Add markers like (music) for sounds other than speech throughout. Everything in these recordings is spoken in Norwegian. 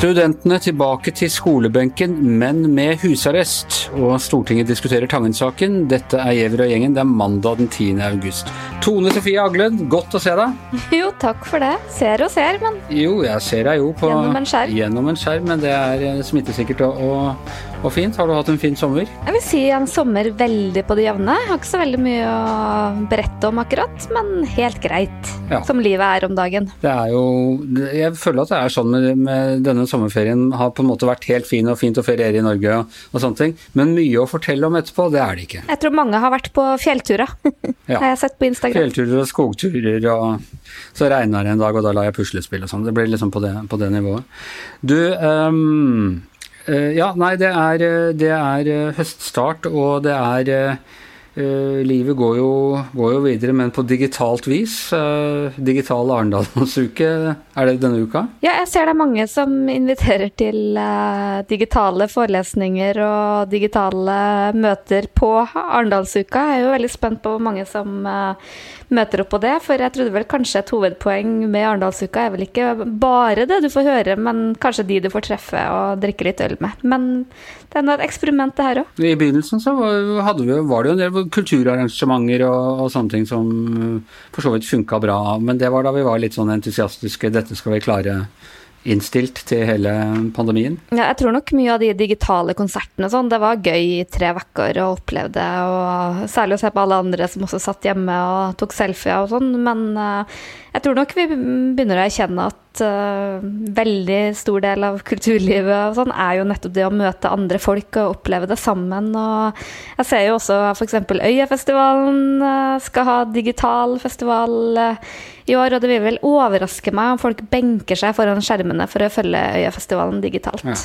Studentene tilbake til skolebenken, men med husarrest. Og Stortinget diskuterer Tangen-saken. Dette er Gjever og gjengen. Det er mandag den 10. august. Tone Sofie Aglen, godt å se deg. (laughs) Jo, takk for det. Ser og ser, men Jo, jeg ser deg jo på Gjennom en skjerm. Gjennom en skjerm, men det er eh, smittesikkert og, og, og fint. Har du hatt en fin sommer? jeg vil si en sommer veldig på det jevne. Har ikke så veldig mye å berette om akkurat, men helt greit. Ja. Som livet er om dagen. Det er jo Jeg føler at det er sånn med, med denne sommerferien. Har på en måte vært helt fin og fint å feriere i Norge og, og sånne ting. Men mye å fortelle om etterpå, det er det ikke. Jeg tror mange har vært på fjellturer. (laughs) Ja. har jeg sett på Instagram. Fjellturer og skogturer, og så regna det en dag, og da la jeg puslespill og sånn. Det ble liksom på det, på det nivået. Du, eh, ja, nei, det er, eh, det er eh, høststart, og det er eh, Livet går jo, går jo videre, men på digitalt vis. Uh, digital Arendalsuke, er det denne uka? Ja, jeg ser det er mange som inviterer til uh, digitale forelesninger og digitale møter på Arendalsuka. Jeg er jo veldig spent på hvor mange som møter opp på det, for jeg trodde vel kanskje et hovedpoeng med Arendalsuka er vel ikke bare det du får høre, men kanskje de du får treffe og drikke litt øl med. Men det er nå et eksperiment, det her òg. I begynnelsen så var, hadde vi, var det jo en del kulturarrangementer og, og sånne ting som eh, for så vidt funka bra, men det var da vi var litt sånn entusiastiske. Dette skal vi klare innstilt til hele pandemien. Ja, jeg tror nok mye av de digitale konsertene sånn, det var gøy i tre uker oppleve det, og særlig å se på alle andre som også satt hjemme og tok selfier og sånn, men uh, jeg tror nok vi begynner å erkjenne at uh, veldig stor del av kulturlivet og sånn er jo nettopp det å møte andre folk og oppleve det sammen, og jeg ser jo også f.eks. Øyafestivalen uh, skal ha digital festival eh, i år, og det vil vel overraske meg om folk benker seg foran skjermene for å følge Øyafestivalen digitalt. Ja.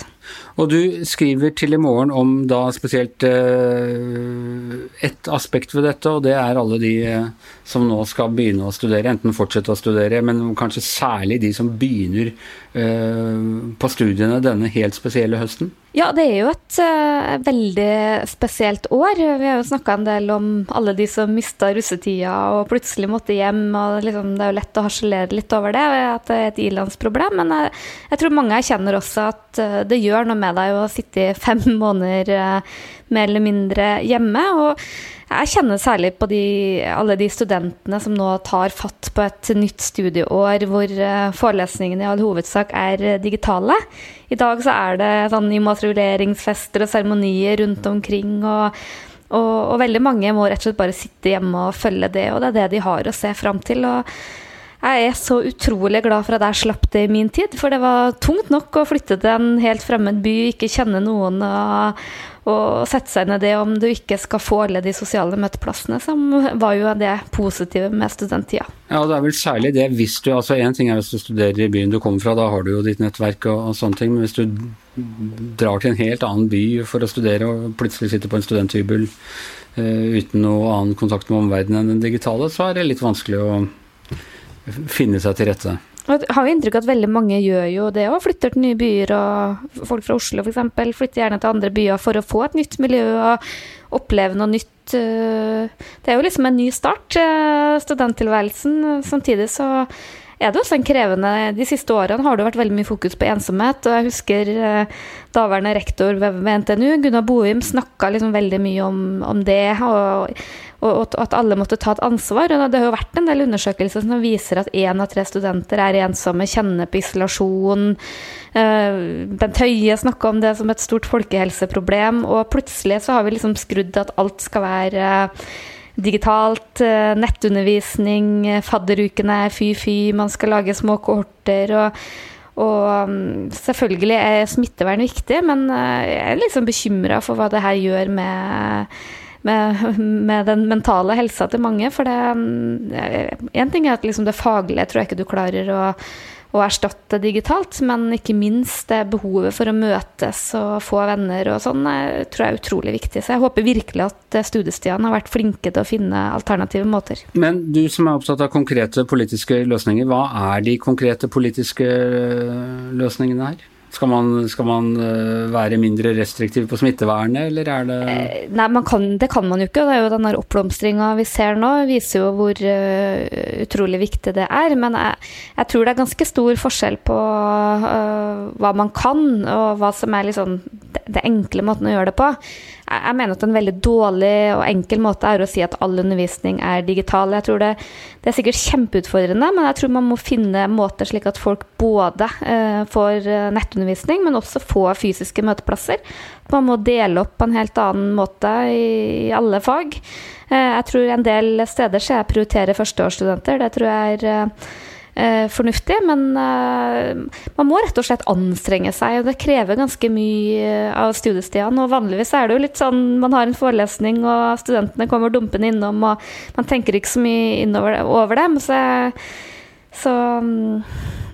Og du skriver til i morgen om da spesielt eh, ett aspekt ved dette, og det er alle de eh, som nå skal begynne å studere, enten fortsette å studere, men kanskje særlig de som begynner eh, på studiene denne helt spesielle høsten? Ja, det er jo et uh, veldig spesielt år. Vi har jo snakka en del om alle de som mista russetida og plutselig måtte hjem. og liksom, Det er jo lett å harselere litt over det, at det er et ilandsproblem. Men jeg, jeg tror mange erkjenner også at uh, det gjør noe med deg å sitte i fem (laughs) måneder uh, mer eller mindre hjemme. og jeg kjenner særlig på de, alle de studentene som nå tar fatt på et nytt studieår hvor eh, forelesningene i all hovedsak er eh, digitale. I dag så er det sånn immatrikuleringsfester og seremonier rundt omkring. og og, og veldig mange må rett og slett bare sitte hjemme og følge det, og det er det de har å se fram til. og jeg er så utrolig glad for at jeg slapp det i min tid, for det var tungt nok å flytte til en helt fremmed by, ikke kjenne noen og, og sette seg i det om du ikke skal få alle de sosiale møteplassene, som var jo det positive med studenttida. Ja, det er vel særlig det hvis du altså Én ting er hvis du studerer i byen du kommer fra, da har du jo ditt nettverk og, og sånne ting, men hvis du drar til en helt annen by for å studere og plutselig sitter på en studenthybel uh, uten noe annen kontakt med omverdenen enn den digitale, så er det litt vanskelig å finne seg til rette. Jeg har jo inntrykk av at veldig mange gjør jo det òg, flytter til nye byer. og Folk fra Oslo f.eks. flytter gjerne til andre byer for å få et nytt miljø og oppleve noe nytt. Det er jo liksom en ny start, studenttilværelsen. Samtidig så er det også en krevende De siste årene har det vært veldig mye fokus på ensomhet. og Jeg husker daværende rektor ved, NTNU, Gunnar Bohim, snakka liksom veldig mye om, om det. og og at alle måtte ta et ansvar. og Det har jo vært en del undersøkelser som viser at én av tre studenter er ensomme, kjenner på isolasjon. Bent Høie snakka om det som et stort folkehelseproblem, og plutselig så har vi liksom skrudd at alt skal være digitalt, nettundervisning, fadderukene, fy-fy, man skal lage små kohorter. og og selvfølgelig er smittevern viktig, men jeg er liksom bekymra for hva det her gjør med med, (laughs) med, den mentale helsa til mange. For det Én ting er at liksom det faglige tror jeg ikke du klarer å, å, erstatte digitalt, men ikke minst det behovet for å møtes og få venner og sånn, tror jeg er utrolig viktig. Så jeg håper virkelig at studiestedene har vært flinke til å finne alternative måter. Men du som er opptatt av konkrete politiske løsninger, hva er de konkrete politiske løsningene her? Skal man, skal man uh, være mindre restriktiv på smittevernet, eller er det eh, Nei, kan, det kan man jo ikke. Det er jo den oppblomstringa vi ser nå, viser jo hvor uh, utrolig viktig det er. Men jeg, jeg, tror det er ganske stor forskjell på uh, hva man kan, og hva som er liksom det enkle måten å gjøre det på. Jeg mener at en veldig dårlig og enkel måte er å si at all undervisning er digital. Jeg tror det, det er sikkert kjempeutfordrende, men jeg tror man må finne måter slik at folk både eh, får eh, nettundervisning, men også får fysiske møteplasser. Man må dele opp på en helt annen måte i, i alle fag. Eh, jeg tror en del steder skal jeg prioriterer førsteårsstudenter. Det tror jeg er eh, fornuftig. Men eh, man må rett og slett anstrenge seg, og det krever ganske mye eh, av studiestedene. Og vanligvis er det jo litt sånn man har en forelesning, og studentene kommer dumpende innom, og man tenker ikke så mye innover over dem. Så, så mm,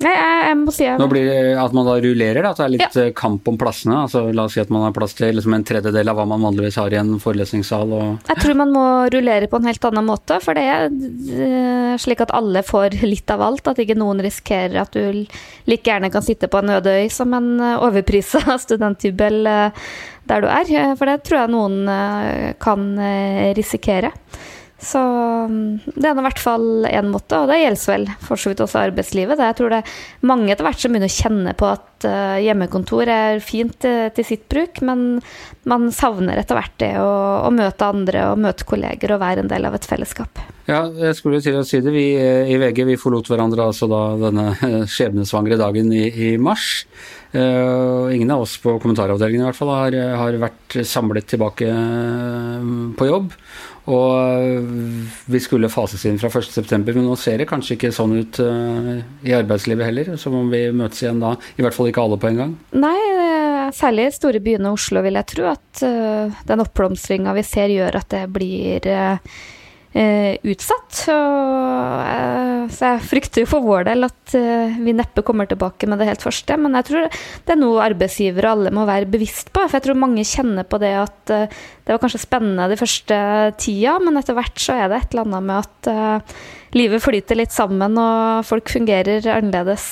Nei, jeg, jeg, må si jeg... Nå blir det at man da rullerer, da, at det er litt ja. Eh, kamp om plassene. altså La oss si at man har plass til liksom en tredjedel av hva man vanligvis har i en forelesningssal. Og... Jeg tror man må rullere på en helt annen måte, for det er eh, slik at alle får litt av alt. At ikke noen risikerer at du like gjerne kan sitte på en øde øy som en eh, overprisa (laughs) studenthybel der du er. For det tror jeg noen kan risikere. Så mm, det er i hvert fall én måte, og det gjelder vel for så vidt også arbeidslivet. Jeg tror det er mange etter hvert som begynner å kjenne på at uh, hjemmekontor er fint uh, til sitt bruk, men man savner etter hvert det å, å, møte andre og møte kolleger og være en del av et fellesskap. Ja, jeg skulle til å si det. Vi eh, i VG vi forlot hverandre altså da denne skjebnesvangre dagen i, i mars. Uh, ingen av oss på kommentaravdelingen i hvert fall har, har vært samlet tilbake på jobb. Og øh, vi skulle fases inn fra 1.9, men nå ser det kanskje ikke sånn ut i arbeidslivet heller. Som om vi møtes igjen da. I hvert fall ikke alle på en gang. Nei, særlig i store byene Oslo vil jeg tro at den oppblomstringa vi ser gjør at det blir eh, utsatt. Og, eh, så jeg frykter for vår del at eh, vi neppe kommer tilbake med det helt første. Men jeg tror det er noe arbeidsgivere alle må være bevisst på. For jeg tror mange kjenner på det at eh, det var kanskje spennende de første tida, men etter hvert så er det et eller annet med at eh, livet flyter litt sammen, og folk fungerer annerledes.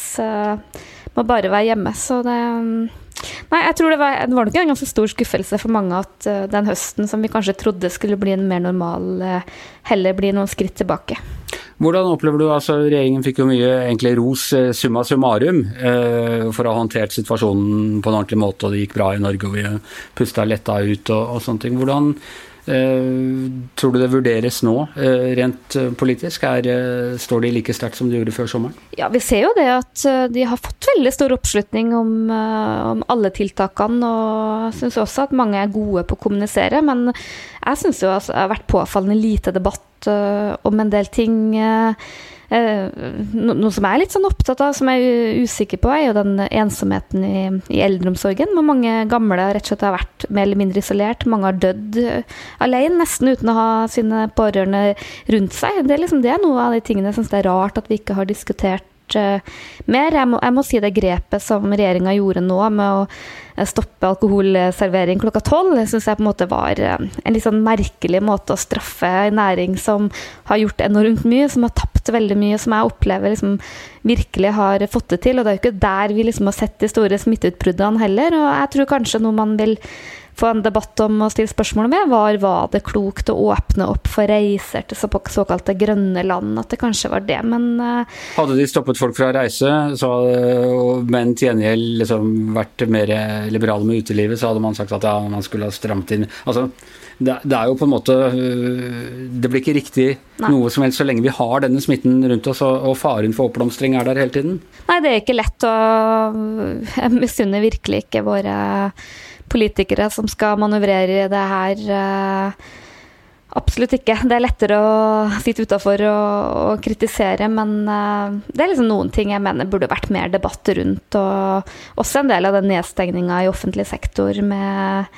Eh, må bare være hjemme. Så det Nei, jeg tror det var, det var nok en ganske stor skuffelse for mange at uh, den høsten som vi kanskje trodde skulle bli en mer normal, uh, heller blir noen skritt tilbake. Hvordan opplever du, altså Regjeringen fikk jo mye egentlig ros uh, summa summarum for å ha håndtert situasjonen på en ordentlig måte, og det gikk bra i Norge og vi pusta letta ut og, og sånne ting. Hvordan Eh, tror du det vurderes nå, eh, rent eh, politisk? Er, står de like sterkt som de gjorde før sommeren? Ja, vi ser jo det at de har fått veldig stor oppslutning om, om alle tiltakene. Og syns også at mange er gode på å kommunisere. Men jeg syns det har vært påfallende lite debatt om en del ting. Eh, noe som jeg er litt sånn opptatt av, som jeg er usikker på, er jo den ensomheten i, i eldreomsorgen. Hvor mange gamle rett og slett har vært mer eller mindre isolert. Mange har dødd eh, alene, nesten uten å ha sine pårørende rundt seg. Det er, liksom, det er noe av de tingene jeg syns det er rart at vi ikke har diskutert uh, mer. Jeg må, jeg må, si det grepet som regjeringa gjorde nå med å stoppe alkoholservering klokka tolv, syns jeg på en måte var en litt sånn merkelig måte å straffe en næring som har gjort enormt mye, som har tapt veldig mye, som jeg opplever liksom virkelig har fått det til. Og det er jo ikke der vi liksom har sett de store smitteutbruddene heller. Og jeg tror kanskje noe man vil få en debatt om å stille spørsmål med, var var det klokt å åpne opp for reiser til såkalte grønne land, at det kanskje var det, men uh, Hadde de stoppet folk fra å reise, så, men til gjengjeld liksom vært mer liberale med utelivet, så hadde man sagt at ja, man skulle ha strammet inn. Altså, det, det, er jo på en måte øh, Det blir ikke riktig Nei. noe som helst så lenge vi har denne smitten rundt oss, og, og faren for oppblomstring er der hele tiden. Nei, det er ikke lett, å jeg misunner virkelig ikke våre politikere som skal manøvrere i det her. Eh, absolutt ikke. Det er lettere å sitte utafor og, og, kritisere, men uh, det er liksom noen ting jeg mener burde vært mer debatt rundt. Og også en del av den nedstengninga i offentlig sektor med,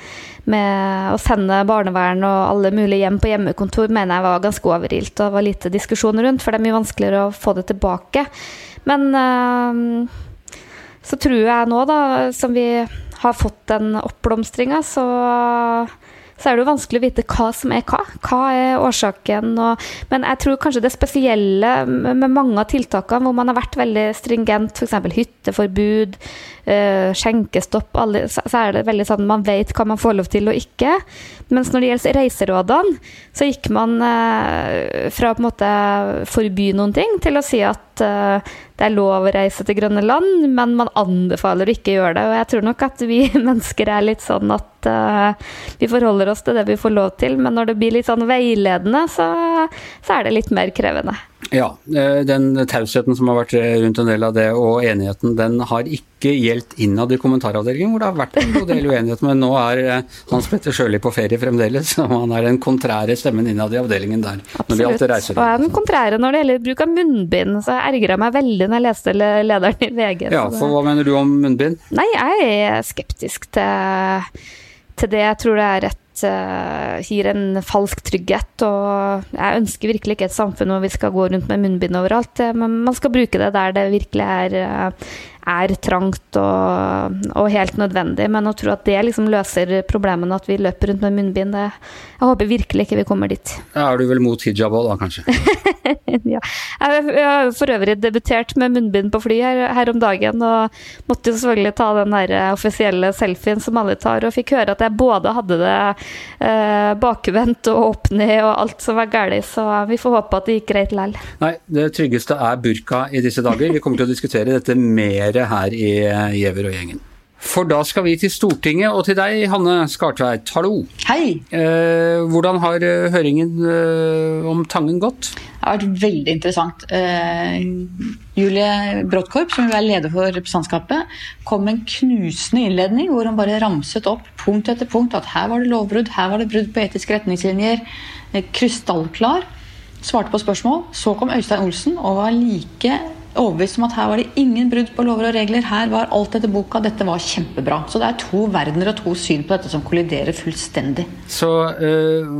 med, å sende barnevern og alle mulige hjem på hjemmekontor, mener jeg var ganske overilt og var lite diskusjon rundt, for det er mye vanskeligere å få det tilbake. Men uh, så tror jeg nå, da, som vi har fått den oppblomstringa, så, så er det jo vanskelig å vite hva som er hva. Hva er årsaken? Og, men jeg tror kanskje det spesielle med mange av tiltakene hvor man har vært veldig stringent, f.eks. hytteforbud, uh, skjenkestopp, alle, så er det veldig sånn man vet hva man får lov til og ikke. Mens når det gjelder reiserådene, så gikk man uh, fra måte forby noen ting til å si at uh, det er lov å reise til grønne land, men man anbefaler å ikke gjøre det. Og jeg tror nok at vi (laughs) mennesker er litt sånn at uh, vi forholder oss til det vi får lov til, men når det blir litt sånn veiledende, så, så er det litt mer krevende. Ja, eh, den tausheten som har vært rundt en del av det, og enigheten, den har ikke gjeldt innad i kommentaravdelingen, hvor det har vært en god del uenighet. Men nå er eh, Hans Petter Sjøli på ferie fremdeles, (laughs) og han er den kontrære stemmen innad i avdelingen der. Absolutt. og jeg er den kontrære når det gjelder bruk av munnbind, så jeg ergra meg veldig når jeg leste lederen i VG. Ja, for hva mener du om munnbind? Nei, jeg er skeptisk til, til det. Jeg tror det er et uh, gir en falsk trygghet. Og jeg ønsker virkelig ikke et samfunn hvor vi skal gå rundt med munnbind overalt. Eh, men man skal bruke det der det virkelig er, uh, er trangt og, og, helt nødvendig. Men å tro at det liksom løser problemene, at vi løper rundt med munnbind, det, jeg håper virkelig ikke vi kommer dit. Da er du vel mot hijab òg, da kanskje? (laughs) ja. Jeg har for øvrig debutert med munnbind på fly her, her, om dagen, og måtte jo selvfølgelig ta den der offisielle selfien som alle tar, og fikk høre at jeg både hadde det eh, bakvendt og opp ned og alt som var galt, så vi får håpe at det gikk greit likevel. Nei, det tryggeste er burka i disse dager. Vi kommer til å diskutere dette mer dere her i Giæver og gjengen. For da skal vi til Stortinget, og til deg, Hanne Skartveit. Hallo. Hei. Eh, hvordan har eh, høringen eh, om Tangen gått? Det har vært veldig interessant. Eh, Julie Bråttkorp, som er leder for representantskapet, kom med en knusende innledning hvor hun bare ramset opp punkt etter punkt at her var det lovbrudd, her var det brudd på etiske retningslinjer. Eh, krystallklar. Svarte på spørsmål. Så kom Øystein Olsen og var like overbevist om at her var det ingen brudd på lover og regler. Her var alt etter boka. Dette var kjempebra. Så det er to verdener og to syn på dette som kolliderer fullstendig. Så øh,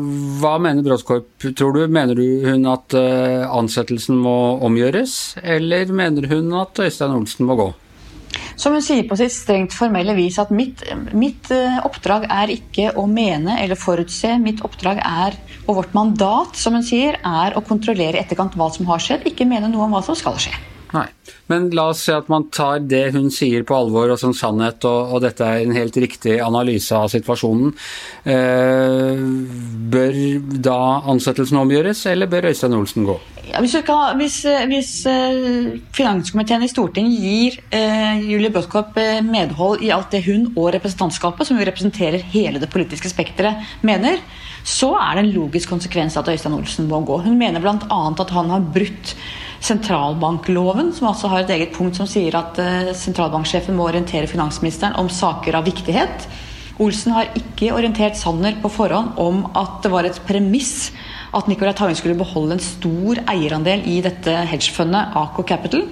hva mener Bråskorp, tror du? Mener du hun at øh, ansettelsen må omgjøres, eller mener hun at Øystein Olsen må gå? Som hun sier på sitt strengt formelle vis at mitt, mitt uh, oppdrag er ikke å mene eller forutse. Mitt oppdrag er, og vårt mandat, som hun sier, er å kontrollere etterkant hva som har skjedd, ikke mene noe om hva som skal skje. Nei. Men la oss si at man tar det hun sier på alvor og som sannhet, og, og dette er en helt riktig analyse av situasjonen. Eh, bør da ansettelsen omgjøres, eller bør Øystein Olsen gå? Ja, hvis, kan, hvis, hvis uh, finanskomiteen i Stortinget gir eh, Julie Brodtkorp uh, medhold i alt det hun og representantskapet, som jo representerer hele det politiske spekteret, mener, så er det en logisk konsekvens at Øystein Olsen må gå. Hun mener bl.a. at han har brutt sentralbankloven, som altså har et eget punkt som sier at uh, sentralbanksjefen må orientere finansministeren om saker av viktighet. Olsen har ikke orientert Sanner på forhånd om at det var et premiss at Nicolai Tangen skulle beholde en stor eierandel i dette hedgefundet Aco Capital.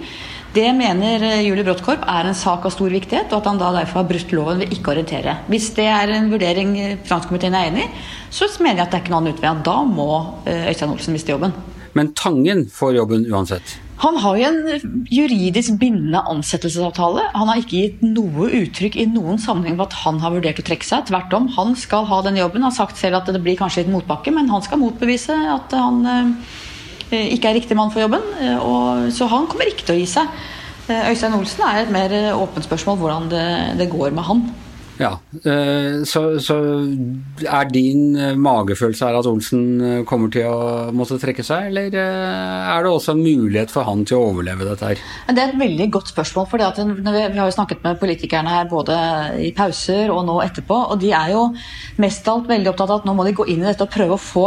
Det mener eh, Julie Bråttkorp er en sak av stor viktighet, og at han da derfor har brutt loven ved ikke å orientere. Hvis det er en vurdering finanskomiteen er enig i, så mener jeg at det er ikke noen annen utvei. Da må Øystein Olsen miste jobben. Men Tangen får jobben uansett? Han har jo en juridisk bindende ansettelsesavtale. Han har ikke gitt noe uttrykk i noen sammenheng på at han har vurdert å trekke seg. Tvert om, han skal ha den jobben. Han har sagt selv at det blir kanskje litt motbakke, men han skal motbevise at han eh, ikke er riktig mann for jobben. Eh, og, så han kommer ikke til å gi seg. Eh, Øystein Olsen er et mer åpent spørsmål hvordan det, det går med han. Ja, eh, så, så, er din eh, magefølelse her at Olsen eh, kommer til å måtte trekke seg, eller er det også en mulighet for han til å overleve dette her? Det er et veldig godt spørsmål. for Vi har jo snakket med politikerne her både i pauser og nå etterpå, og de er jo mest av alt veldig opptatt av at nå må de gå inn i dette og prøve å få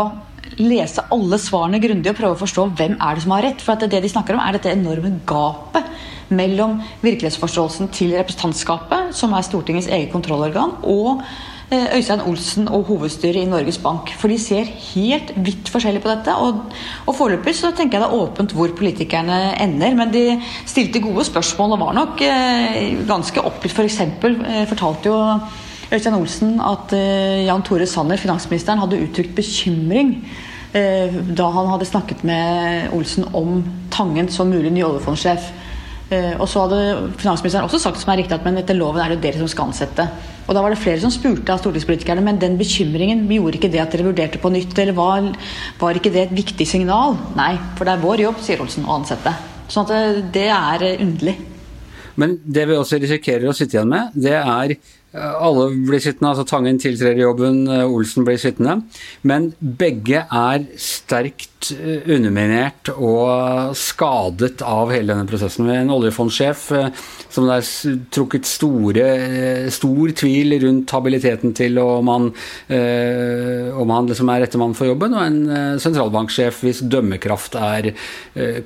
lese alle svarene grundig og prøve å forstå hvem er det som har rett. For det de snakker om, er dette enorme gapet mellom virkelighetsforståelsen til representantskapet, som er Stortingets eget kontrollorgan, og eh, Øystein Olsen og hovedstyret i Norges Bank. For de ser helt vidt forskjellig på dette. Og, og foreløpig så tenker jeg det er åpent hvor politikerne ender. Men de stilte gode spørsmål og var nok eh, ganske oppgitt. F.eks. For eh, fortalte jo Øystein Olsen at eh, Jan Tore Sanner, finansministeren, hadde uttrykt bekymring eh, da han hadde snakket med Olsen om Tangen som mulig ny oljefondsjef. Eh, og så hadde finansministeren også sagt som er riktig at men etter loven er det dere som skal ansette. Og da var det flere som spurte av stortingspolitikerne, men den bekymringen gjorde ikke det at dere vurderte på nytt, eller var, var ikke det et viktig signal? Nei, for det er vår jobb, sier Olsen, å ansette. Sånn at det er underlig. Men det vi også risikerer å sitte igjen med, det er alle blir sittende, altså Tangen tiltrer jobben, Olsen blir sittende. Men begge er sterkt underminert og skadet av hele denne prosessen. Med en oljefondsjef som det er trukket store, stor tvil rundt habiliteten til om han, om han liksom er rette mann for jobben, og en sentralbanksjef hvis dømmekraft er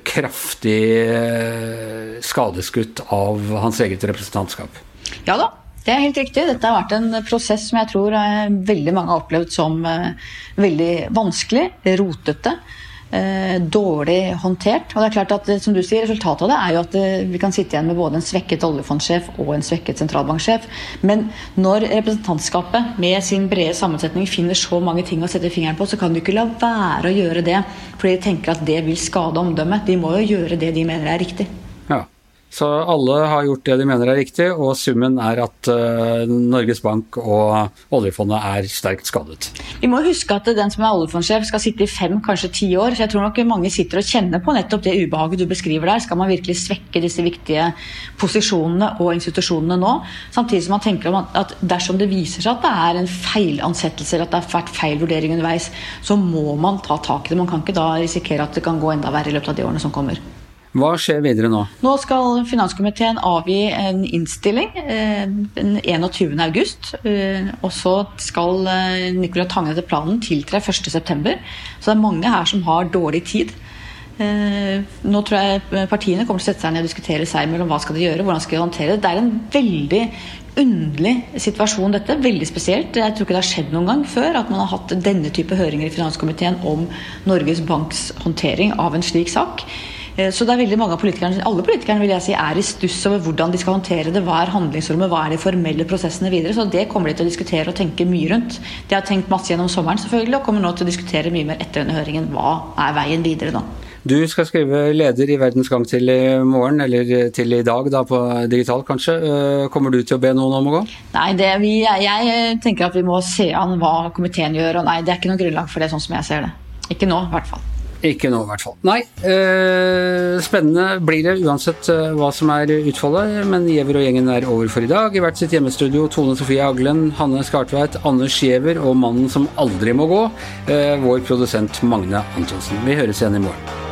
kraftig skadeskutt av hans eget representantskap. Ja da, det er helt riktig. Dette har vært en prosess som jeg tror veldig mange har opplevd som veldig vanskelig, rotete. Dårlig håndtert. Og det er klart at som du sier, Resultatet av det er jo at vi kan sitte igjen med både en svekket oljefondsjef og en svekket sentralbanksjef. Men når representantskapet med sin brede sammensetning finner så mange ting å sette fingeren på, så kan de ikke la være å gjøre det fordi de tenker at det vil skade omdømmet. De må jo gjøre det de mener er riktig. Så alle har gjort det de mener er riktig, og summen er at uh, Norges Bank og oljefondet er sterkt skadet. Vi må huske at den som er oljefondsjef skal sitte i fem, kanskje ti år. Så jeg tror nok mange sitter og kjenner på nettopp det ubehaget du beskriver der. Skal man virkelig svekke disse viktige posisjonene og institusjonene nå? Samtidig som man tenker at dersom det viser seg at det er en feilansettelse eller at det har vært feil vurdering underveis, så må man ta tak i det. Man kan ikke da risikere at det kan gå enda verre i løpet av de årene som kommer. Hva skjer videre nå? Nå skal finanskomiteen avgi en innstilling eh, den 21. august. Eh, og så skal eh, Nicolai Tangen etter planen tiltre 1.9. Så det er mange her som har dårlig tid. Nå tror jeg partiene kommer til å sette seg ned og diskutere seg mellom hva skal de gjøre, hvordan skal de håndtere det. Det er en veldig underlig situasjon, dette. Veldig spesielt. Jeg tror ikke det har skjedd noen gang før at man har hatt denne type høringer i finanskomiteen om Norges Banks håndtering av en slik sak. Så det er veldig mange av politikerne, alle politikerne vil jeg si, er i stuss over hvordan de skal håndtere det. Hva er handlingsrommet, hva er de formelle prosessene videre. Så det kommer de til å diskutere og tenke mye rundt. De har tenkt masse gjennom sommeren selvfølgelig, og kommer nå til å diskutere mye mer etter denne høringen. Hva er veien videre nå? Du skal skrive leder i Verdens Gang til i morgen, eller til i dag, da på digital kanskje. Kommer du til å be noen om å gå? Nei, det, vi, jeg tenker at vi må se an hva komiteen gjør, og nei, det er ikke noe grunnlag for det sånn som jeg ser det. Ikke nå, i hvert fall. Ikke nå, i hvert fall. Nei. Eh, spennende blir det uansett eh, hva som er utfallet, men Giæver og gjengen er over for i dag. I hvert sitt hjemmestudio Tone Sofie Aglen, Hanne Skartveit, Anders Giæver og mannen som aldri må gå, eh, vår produsent Magne Antonsen. Vi høres igjen i morgen.